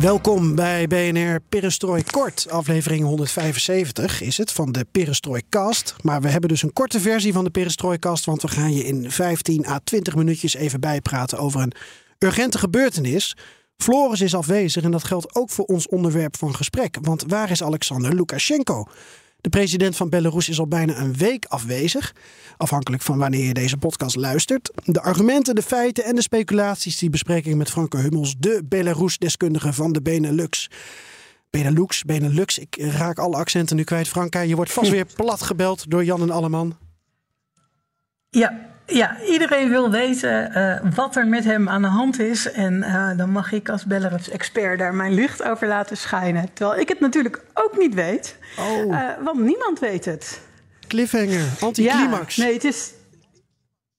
Welkom bij BNR Perestrooi Kort. Aflevering 175 is het van de Perestroikast. Maar we hebben dus een korte versie van de Perestroikast... want we gaan je in 15 à 20 minuutjes even bijpraten over een urgente gebeurtenis... Floris is afwezig en dat geldt ook voor ons onderwerp van gesprek. Want waar is Alexander Lukashenko? De president van Belarus is al bijna een week afwezig. Afhankelijk van wanneer je deze podcast luistert. De argumenten, de feiten en de speculaties die bespreek ik met Franke Hummels, de Belarus-deskundige van de Benelux. Benelux, Benelux, ik raak alle accenten nu kwijt. Franka, je wordt vast weer plat gebeld door Jan en Alleman. Ja, ja, iedereen wil weten uh, wat er met hem aan de hand is. En uh, dan mag ik als Belarus-expert daar mijn licht over laten schijnen. Terwijl ik het natuurlijk ook niet weet. Oh. Uh, want niemand weet het. Cliffhanger, anticlimax. Ja, nee, het is...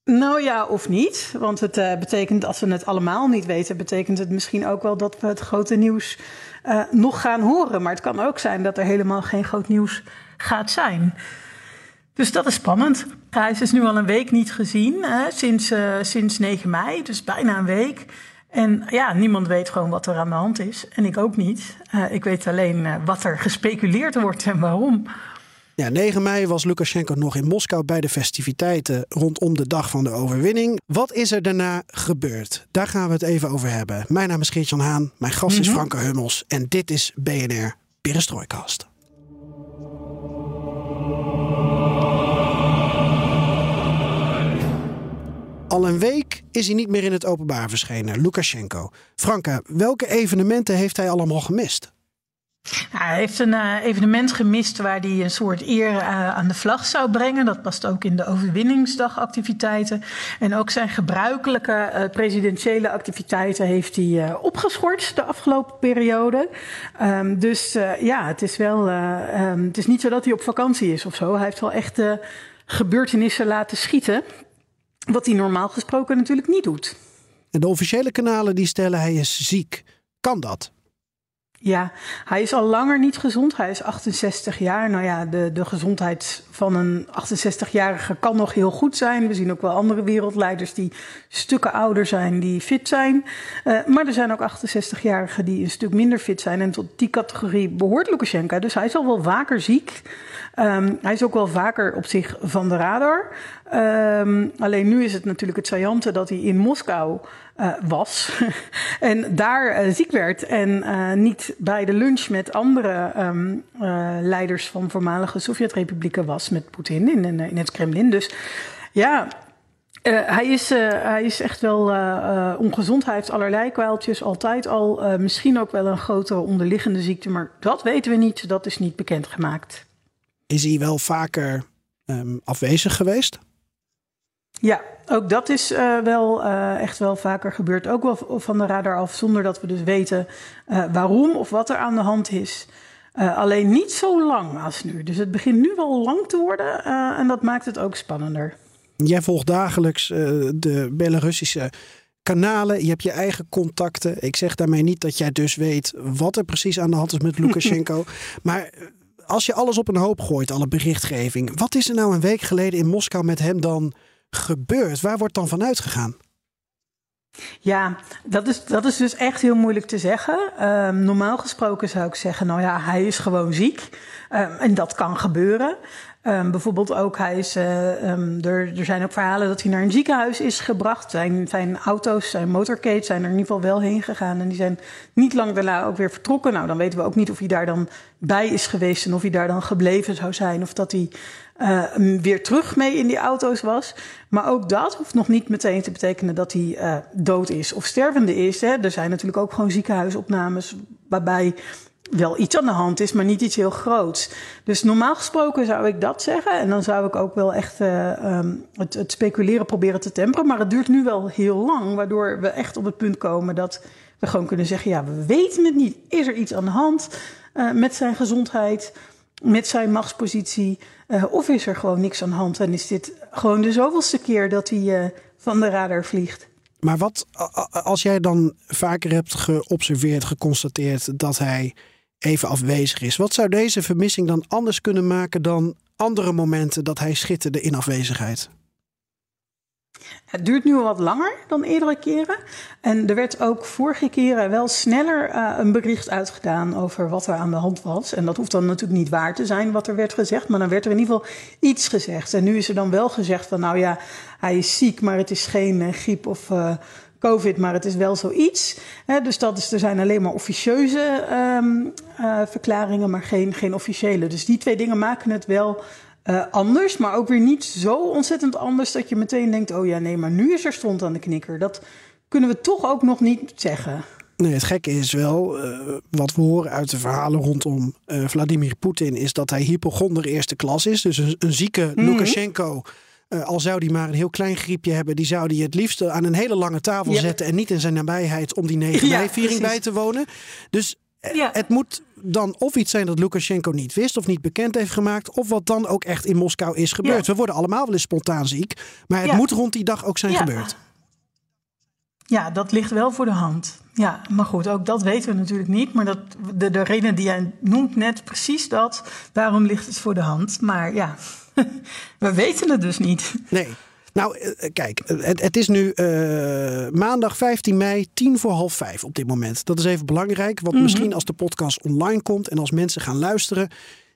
Nou ja, of niet. Want het betekent, als we het allemaal niet weten... betekent het misschien ook wel dat we het grote nieuws nog gaan horen. Maar het kan ook zijn dat er helemaal geen groot nieuws gaat zijn. Dus dat is spannend. Hij is dus nu al een week niet gezien, hè, sinds, uh, sinds 9 mei, dus bijna een week. En ja, niemand weet gewoon wat er aan de hand is. En ik ook niet. Uh, ik weet alleen uh, wat er gespeculeerd wordt en waarom. Ja, 9 mei was Lukashenko nog in Moskou bij de festiviteiten rondom de dag van de overwinning. Wat is er daarna gebeurd? Daar gaan we het even over hebben. Mijn naam is Geert-Jan Haan, mijn gast mm -hmm. is mhm. Franke Hummels en dit is BNR Perestroikast. Al een week is hij niet meer in het openbaar verschenen, Lukashenko. Franka, welke evenementen heeft hij allemaal gemist? hij heeft een uh, evenement gemist waar hij een soort eer uh, aan de vlag zou brengen. Dat past ook in de overwinningsdagactiviteiten. En ook zijn gebruikelijke uh, presidentiële activiteiten heeft hij opgeschort de afgelopen periode. Um, dus ja, het is wel. Um, het is niet zo dat hij op vakantie is of zo. Hij heeft wel echt gebeurtenissen laten schieten. Wat hij normaal gesproken natuurlijk niet doet. En de officiële kanalen die stellen hij is ziek. Kan dat? Ja, hij is al langer niet gezond. Hij is 68 jaar. Nou ja, de, de gezondheid van een 68-jarige kan nog heel goed zijn. We zien ook wel andere wereldleiders die stukken ouder zijn, die fit zijn. Uh, maar er zijn ook 68-jarigen die een stuk minder fit zijn. En tot die categorie behoort Lukashenko. Dus hij is al wel vaker ziek. Um, hij is ook wel vaker op zich van de radar. Um, alleen nu is het natuurlijk het saillante dat hij in Moskou uh, was en daar uh, ziek werd en uh, niet bij de lunch met andere um, leiders van voormalige Sovjet-republieken was met Poetin in, in het Kremlin. Dus ja, hij, is, hij is echt wel ongezond. Hij heeft allerlei kwaaltjes, altijd al. misschien ook wel een grote onderliggende ziekte, maar dat weten we niet. Dat is niet bekendgemaakt. Is hij wel vaker um, afwezig geweest? Ja, ook dat is uh, wel uh, echt wel vaker gebeurd. Ook wel van de radar af, zonder dat we dus weten uh, waarom of wat er aan de hand is. alleen niet zo lang als nu. Dus het begint nu wel lang te worden en dat maakt het ook spannender. Jij volgt dagelijks de Belarussische kanalen. Je hebt je eigen contacten. Ik zeg daarmee niet dat jij dus weet wat er precies aan de hand is met Lukashenko. maar als je alles op een hoop gooit, alle berichtgeving. Wat is er nou een week geleden in Moskou met hem dan gebeurd? Waar wordt dan vanuit gegaan? Ja, dat is, dat is dus echt heel moeilijk te zeggen. Um, normaal gesproken zou ik zeggen, nou ja, hij is gewoon ziek. Um, en dat kan gebeuren. Um, bijvoorbeeld ook, hij is, uh, um, er, er zijn ook verhalen dat hij naar een ziekenhuis is gebracht. Zijn, zijn auto's, zijn motorcade zijn er in ieder geval wel heen gegaan. En die zijn niet lang daarna ook weer vertrokken. Nou, dan weten we ook niet of hij daar dan bij is geweest en of hij daar dan gebleven zou zijn. Of dat hij uh, weer terug mee in die auto's was. Maar ook dat hoeft nog niet meteen te betekenen dat hij uh, dood is of stervende is. Hè. Er zijn natuurlijk ook gewoon ziekenhuisopnames waarbij wel iets aan de hand is, maar niet iets heel groots. Dus normaal gesproken zou ik dat zeggen. En dan zou ik ook wel echt uh, het, het, speculeren proberen te temperen. Maar het duurt nu wel heel lang, waardoor we echt op het punt komen dat we gewoon kunnen zeggen: ja, we weten het niet. Is er iets aan de hand uh, met zijn gezondheid, met zijn machtspositie? Uh, of is er gewoon niks aan de hand en is dit gewoon de zoveelste keer dat hij van de radar vliegt? Maar wat als jij dan vaker hebt geobserveerd, geconstateerd dat hij even afwezig is. Wat zou deze vermissing dan anders kunnen maken dan andere momenten dat hij schitterde in afwezigheid? Het duurt nu al wat langer dan eerdere keren. En er werd ook vorige keren wel sneller uh, een bericht uitgedaan over wat er aan de hand was. En dat hoeft dan natuurlijk niet waar te zijn wat er werd gezegd, maar dan werd er in ieder geval iets gezegd. En nu is er dan wel gezegd van nou ja, hij is ziek, maar het is geen uh, griep of uh, COVID, maar het is wel zoiets. dus dat is, er zijn alleen maar officieuze um, uh, verklaringen, maar geen, geen officiële. Dus die twee dingen maken het wel uh, anders, maar ook weer niet zo ontzettend anders dat je meteen denkt: oh ja, nee, maar nu is er stond aan de knikker. Dat kunnen we toch ook nog niet zeggen. Nee, het gekke is wel, uh, wat we horen uit de verhalen rondom uh, Vladimir Poetin, is dat hij hypochonder eerste klas is. Dus een, een zieke mm -hmm. Lukashenko uh, al zou die maar een heel klein griepje hebben, die zou die het liefst aan een hele lange tafel ja. zetten en niet in zijn nabijheid om die 9 mei-viering ja, bij te wonen. Dus ja. het moet dan of iets zijn dat Lukashenko niet wist of niet bekend heeft gemaakt, of wat dan ook echt in Moskou is gebeurd. We worden allemaal wel eens spontaan ziek, maar het moet rond die dag ook zijn gebeurd. Ja, dat ligt wel voor de hand. Ja, maar goed, ook dat weten we natuurlijk niet. Maar dat, de, de reden die jij noemt net, precies dat. Daarom ligt het voor de hand. Maar ja, we weten het dus niet. Nee. Nou, kijk, het, het is nu uh, maandag 15 mei, tien voor half vijf op dit moment. Dat is even belangrijk, want mm -hmm. misschien als de podcast online komt en als mensen gaan luisteren,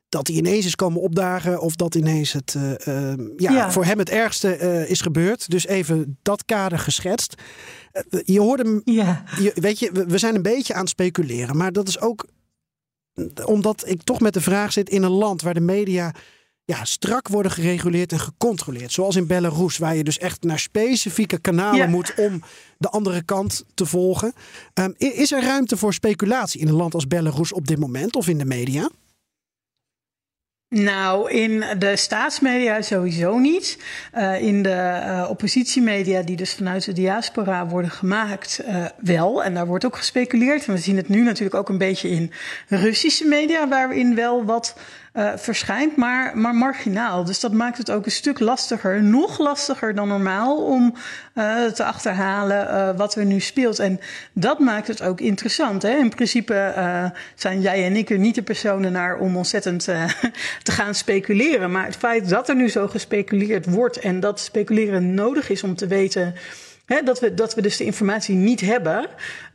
dat hij ineens is komen opdagen of dat ineens het, uh, uh, ja, ja, voor hem het ergste is gebeurd. Dus even dat kader geschetst. je hoorde hem, ja. je, weet je, we, we zijn een beetje aan het speculeren, maar dat is ook omdat ik toch met de vraag zit in een land waar de media ja, strak worden gereguleerd en gecontroleerd. Zoals in Belarus, waar je dus echt naar specifieke kanalen ja. moet om de andere kant te volgen. Um, is er ruimte voor speculatie in een land als Belarus op dit moment of in de media? Nou, in de staatsmedia sowieso niet. Uh, in de uh, oppositiemedia, die dus vanuit de diaspora worden gemaakt, uh, wel. En daar wordt ook gespeculeerd. En we zien het nu natuurlijk ook een beetje in Russische media, waarin wel wat uh, verschijnt, maar, maar marginaal. Dus dat maakt het ook een stuk lastiger, nog lastiger dan normaal, om uh, te achterhalen uh, wat er nu speelt. En dat maakt het ook interessant. Hè? In principe zijn jij en ik er niet de personen naar om ontzettend te gaan speculeren. Maar het feit dat er nu zo gespeculeerd wordt en dat speculeren nodig is om te weten dat, we, dat we dus de informatie niet hebben,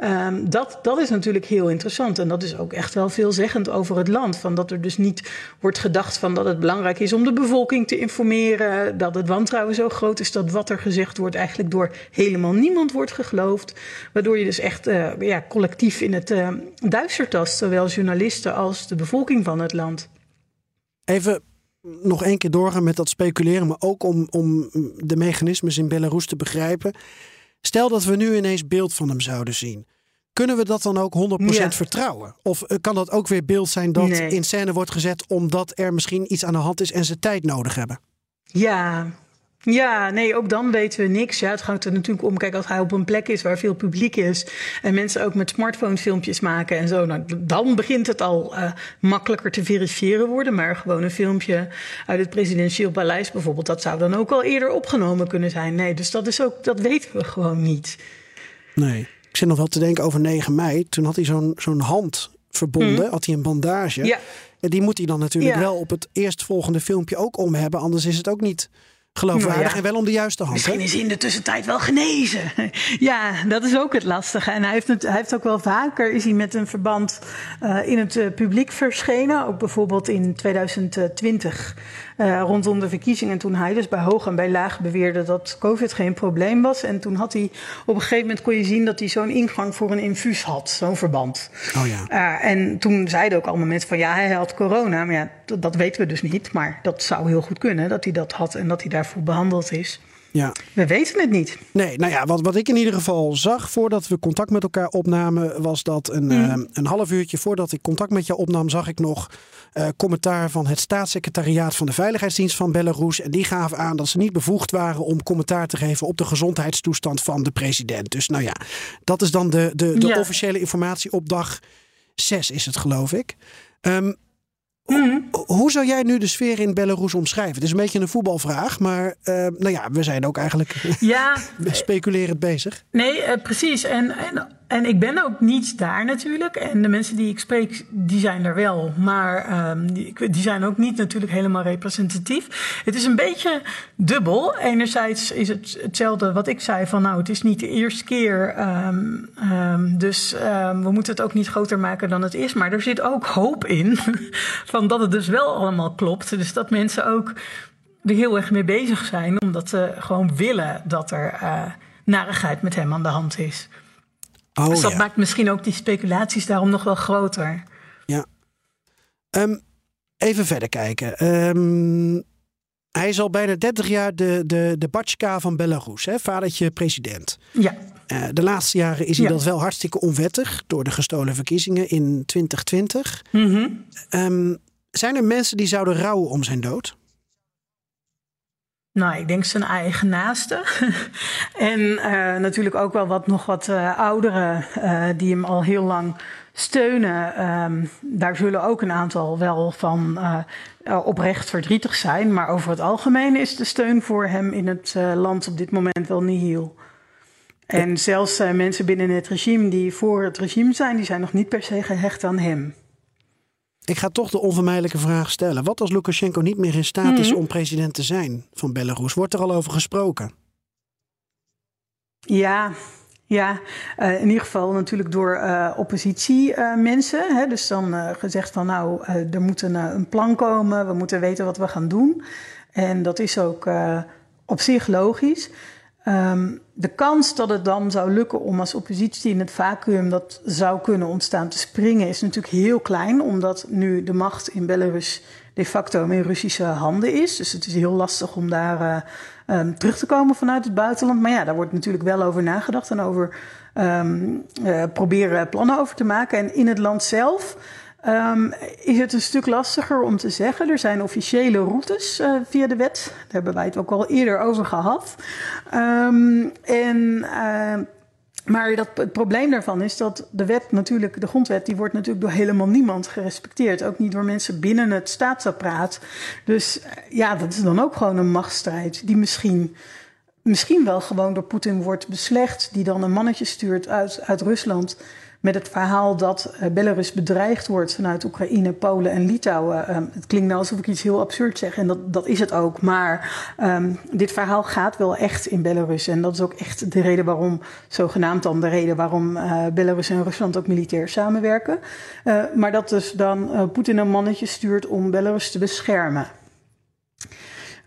um, dat, dat is natuurlijk heel interessant. En dat is ook echt wel veelzeggend over het land. Van dat er dus niet wordt gedacht van dat het belangrijk is om de bevolking te informeren. Dat het wantrouwen zo groot is dat wat er gezegd wordt eigenlijk door helemaal niemand wordt geloofd. Waardoor je dus echt uh, ja, collectief in het uh, duister tast, zowel journalisten als de bevolking van het land. Even nog één keer doorgaan met dat speculeren, maar ook om, om de mechanismes in Belarus te begrijpen. Stel dat we nu ineens beeld van hem zouden zien. Kunnen we dat dan ook 100% ja. vertrouwen? Of eh, kan dat ook weer beeld zijn dat nee. in scène wordt gezet omdat er misschien iets aan de hand is en ze tijd nodig hebben? Ja, ja, nee, ook dan weten we niks. Ja, het gaat er natuurlijk om, kijk, als hij op een plek is waar veel publiek is en mensen ook met smartphones filmpjes maken en zo, nou, dan begint het al uh, makkelijker te verifiëren worden. Maar gewoon een filmpje uit het presidentieel paleis bijvoorbeeld, dat zou dan ook al eerder opgenomen kunnen zijn. Nee, dus dat is ook, dat weten we gewoon niet. Nee, ik zit nog wel te denken over 9 mei. Toen had hij zo'n zo'n hand verbonden, mm. had hij een bandage. Ja. En die moet hij dan natuurlijk ja. wel op het eerstvolgende filmpje ook om hebben, anders is het ook niet geloofwaardig nou ja. en wel om de juiste hand. Misschien is hij in de tussentijd wel genezen. ja, dat is ook het lastige. En hij heeft, het, hij heeft ook wel vaker is hij met een verband uh, in het uh, publiek verschenen. Ook bijvoorbeeld in 2020 uh, rondom de verkiezingen. Toen hij dus bij hoog en bij laag beweerde dat COVID geen probleem was. En toen had hij op een gegeven moment kon je zien dat hij zo'n ingang voor een infuus had, zo'n verband. Oh ja. en toen zeiden ook allemaal mensen van ja, hij had corona. Maar ja, dat, dat weten we dus niet. Maar dat zou heel goed kunnen dat hij dat had en dat hij daarvoor behandeld is. Ja. We weten het niet. Nee, nou ja, wat, wat ik in ieder geval zag voordat we contact met elkaar opnamen, was dat een, Mm. eh, een half uurtje voordat ik contact met jou opnam, zag ik nog eh, commentaar van het staatssecretariaat van de Veiligheidsdienst van Belarus. En die gaven aan dat ze niet bevoegd waren om commentaar te geven op de gezondheidstoestand van de president. Dus nou ja, dat is dan de, de, de Ja. officiële informatie op dag 6 is het geloof ik. Ehm, Hoe zou jij nu de sfeer in Belarus omschrijven? Het is een beetje een voetbalvraag, maar eh, nou ja, we zijn ook eigenlijk Ja, speculerend bezig. Nee, eh, precies. En, en, en ik ben ook niet daar natuurlijk. En de mensen die ik spreek, die zijn er wel. Maar ehm, die, zijn ook niet natuurlijk helemaal representatief. Het is een beetje dubbel. Enerzijds is het hetzelfde wat ik zei van nou, het is niet de eerste keer. ehm, ehm, dus we moeten het ook niet groter maken dan het is. Maar er zit ook hoop in van dat het dus wel allemaal klopt. Dus dat mensen ook er heel erg mee bezig zijn. Omdat ze gewoon willen dat er eh, narigheid met hem aan de hand is. Oh, dus dat ja. maakt misschien ook die speculaties daarom nog wel groter. ja. Ehm, even verder kijken. Ehm, hij is al bijna 30 jaar de, de, de Batschka van Belarus, hè? vadertje president. Ja. Eh, de laatste jaren is hij Ja. dat wel hartstikke onwettig door de gestolen verkiezingen in 2020. Mhm. Ehm, zijn er mensen die zouden rouwen om zijn dood? Nou, ik denk zijn eigen naasten. en eh, natuurlijk ook wel wat, nog wat eh, ouderen eh, die hem al heel lang steunen. Ehm, daar zullen ook een aantal wel van oprecht verdrietig zijn. Maar over het algemeen is de steun voor hem in het land op dit moment wel nihil. En zelfs mensen binnen het regime die voor het regime zijn, die zijn nog niet per se gehecht aan hem. Ik ga toch de onvermijdelijke vraag stellen. Wat als Lukashenko niet meer in staat is Mhm. om president te zijn van Belarus? Wordt er al over gesproken? Ja, ja. Eh, in ieder geval natuurlijk door eh oppositiemensen. hè. dus dan eh, gezegd van nou, eh, er moet een, eh, een plan komen, we moeten weten wat we gaan doen. En dat is ook eh, op zich logisch. Ehm, de kans dat het dan zou lukken om als oppositie in het vacuüm dat zou kunnen ontstaan te springen, is natuurlijk heel klein, omdat nu de macht in Belarus de facto in Russische handen is. Dus het is heel lastig om daar eh, ehm, terug te komen vanuit het buitenland. Maar ja, daar wordt natuurlijk wel over nagedacht en over ehm, eh, proberen plannen over te maken. En in het land zelf. Ehm, is het een stuk lastiger om te zeggen. Er zijn officiële routes eh, via de wet. Daar hebben wij het ook al eerder over gehad. Ehm, en ehm, maar dat, het probleem daarvan is dat de wet natuurlijk, de grondwet, die wordt natuurlijk door helemaal niemand gerespecteerd. Ook niet door mensen binnen het staatsapparaat. Dus eh, ja, dat is dan ook gewoon een machtsstrijd die misschien, misschien wel gewoon door Poetin wordt beslecht. Die dan een mannetje stuurt uit, uit Rusland met het verhaal dat eh, Belarus bedreigd wordt vanuit Oekraïne, Polen en Litouwen. Ehm, het klinkt nou alsof ik iets heel absurd zeg en dat, dat is het ook. Maar ehm, dit verhaal gaat wel echt in Belarus. En dat is ook echt de reden waarom, zogenaamd dan de reden waarom eh, Belarus en Rusland ook militair samenwerken. Eh, maar dat dus dan Poetin een mannetje stuurt om Belarus te beschermen.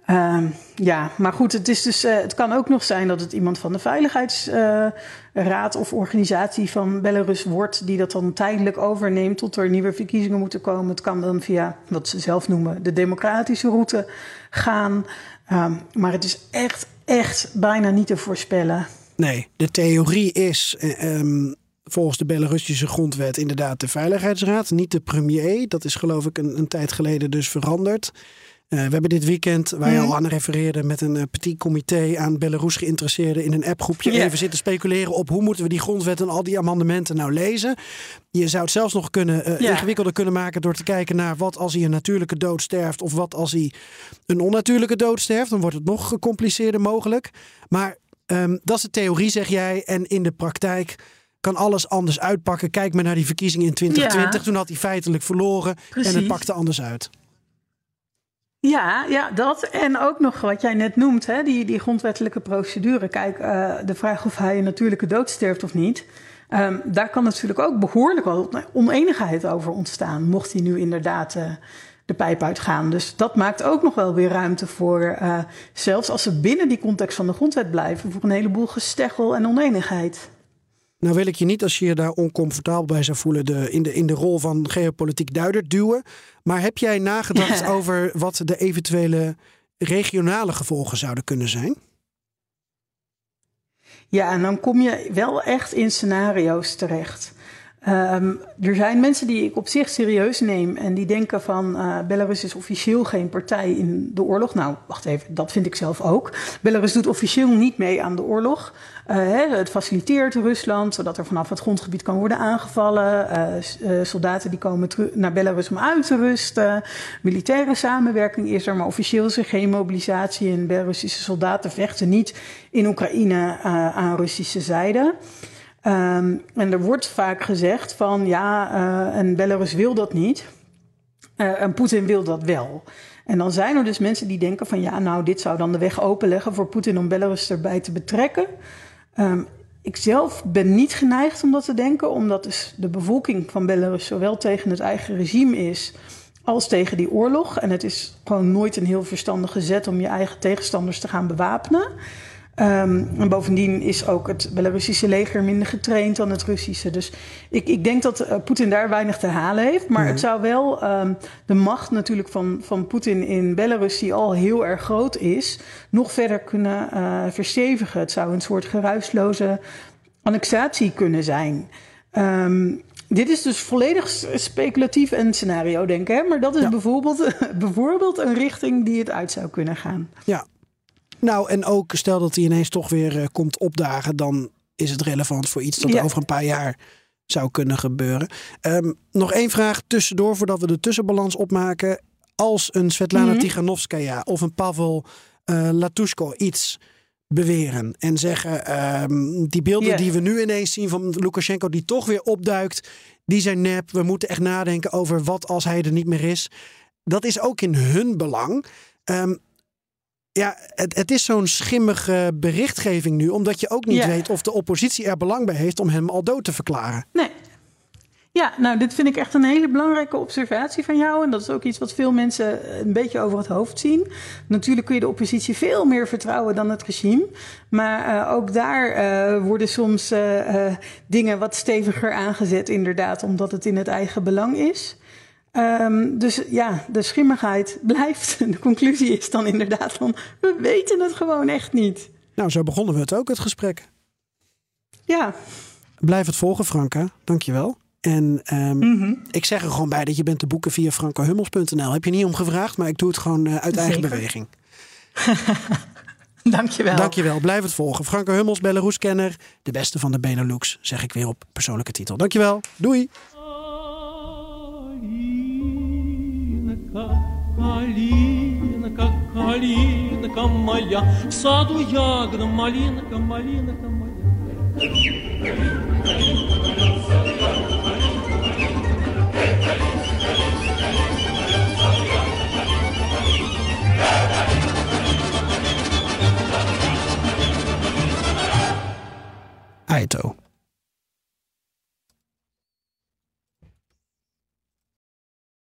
Ehm, ja, maar goed, het, is dus, eh, het kan ook nog zijn dat het iemand van de Veiligheidsraad of organisatie van Belarus wordt, die dat dan tijdelijk overneemt tot er nieuwe verkiezingen moeten komen. Het kan dan via wat ze zelf noemen de democratische route gaan. Ehm, maar het is echt, echt bijna niet te voorspellen. Nee, de theorie is eh, ehm, volgens de Belarusische grondwet inderdaad de Veiligheidsraad, niet de premier. Dat is geloof ik een, een tijd geleden dus veranderd. Eh, we hebben dit weekend, waar je Mhm. al aan refereerde, met een eh, petit comité aan Belarus geïnteresseerden in een appgroepje Ja. even zitten speculeren op hoe moeten we die grondwet en al die amendementen nou lezen. Je zou het zelfs nog kunnen eh, Ja. ingewikkelder kunnen maken door te kijken naar wat als hij een natuurlijke dood sterft of wat als hij een onnatuurlijke dood sterft. Dan wordt het nog gecompliceerder mogelijk. Maar ehm, dat is de theorie, zeg jij. En in de praktijk kan alles anders uitpakken. Kijk maar naar die verkiezingen in 2020. Ja. Toen had hij feitelijk verloren en het pakte anders uit. Ja, ja, dat. En ook nog wat jij net noemt, hè, die, die grondwettelijke procedure. Kijk, eh, de vraag of hij een natuurlijke dood sterft of niet. ehm, daar kan natuurlijk ook behoorlijk wel oneenigheid over ontstaan. Mocht hij nu inderdaad eh, de pijp uitgaan. Dus dat maakt ook nog wel weer ruimte voor, eh, zelfs als ze binnen die context van de grondwet blijven, voor een heleboel gesteggel en oneenigheid. Nou wil ik je niet, als je je daar oncomfortabel bij zou voelen, de, in, de, in de rol van geopolitiek duider duwen. Maar heb jij nagedacht Ja. over wat de eventuele regionale gevolgen zouden kunnen zijn? Ja, en dan kom je wel echt in scenario's terecht. Um, er zijn mensen die ik op zich serieus neem en die denken van uh, Belarus is officieel geen partij in de oorlog. Nou, wacht even, dat vind ik zelf ook. Belarus doet officieel niet mee aan de oorlog. Uh, het faciliteert Rusland, zodat er vanaf het grondgebied kan worden aangevallen. Uh, soldaten die komen naar Belarus om uit te rusten. Militaire samenwerking is er, maar officieel is er geen mobilisatie. En Belarusische soldaten vechten niet in Oekraïne aan Russische zijde. Um, en er wordt vaak gezegd van ja, uh, en Belarus wil dat niet. Uh, en Poetin wil dat wel. En dan zijn er dus mensen die denken van ja, nou, dit zou dan de weg openleggen voor Poetin om Belarus erbij te betrekken. Um, ik zelf ben niet geneigd om dat te denken, omdat dus de bevolking van Belarus zowel tegen het eigen regime is als tegen die oorlog. En het is gewoon nooit een heel verstandige zet om je eigen tegenstanders te gaan bewapenen. Um, en bovendien is ook het Belarussische leger minder getraind dan het Russische. Dus ik, ik denk dat uh, Poetin daar weinig te halen heeft. Maar het zou wel um, de macht natuurlijk van, van Poetin in Belarus, die al heel erg groot is, nog verder kunnen uh, verstevigen. Het zou een soort geruisloze annexatie kunnen zijn. Um, dit is dus volledig speculatief en scenario denken. Hè? Maar dat is ja. bijvoorbeeld, bijvoorbeeld een richting die het uit zou kunnen gaan. Ja, nou, en ook stel dat hij ineens toch weer uh, komt opdagen, dan is het relevant voor iets dat ja. over een paar jaar zou kunnen gebeuren. Um, nog één vraag tussendoor voordat we de tussenbalans opmaken. Als een Svetlana mm -hmm. Tiganovskaya of een Pavel uh, Latushko iets beweren en zeggen um, die beelden yeah. die we nu ineens zien van Lukashenko die toch weer opduikt, die zijn nep. We moeten echt nadenken over wat als hij er niet meer is. Dat is ook in hun belang. Um, ja, het, het is zo'n schimmige berichtgeving nu, omdat je ook niet ja. weet of de oppositie er belang bij heeft om hem al dood te verklaren. Nee. Ja, nou, dit vind ik echt een hele belangrijke observatie van jou. En dat is ook iets wat veel mensen een beetje over het hoofd zien. Natuurlijk kun je de oppositie veel meer vertrouwen dan het regime. Maar uh, ook daar uh, worden soms uh, dingen wat steviger aangezet, inderdaad, omdat het in het eigen belang is. Um, dus ja, de schimmigheid blijft. De conclusie is dan inderdaad van, we weten het gewoon echt niet. Nou, zo begonnen we het ook, het gesprek. Ja. Blijf het volgen, Franka. Dankjewel. En um, mm -hmm. ik zeg er gewoon bij dat je bent te boeken via frankahummels.nl. Heb je niet om gevraagd, maar ik doe het gewoon uh, uit eigen beweging. Dankjewel. Dankjewel. Blijf het volgen. Franka Hummels, Belarus-kenner. De beste van de Benelux, zeg ik weer op persoonlijke titel. Dankjewel. Doei. малинка моя, в саду ягода, малинка, малинка моя. Hey, hey.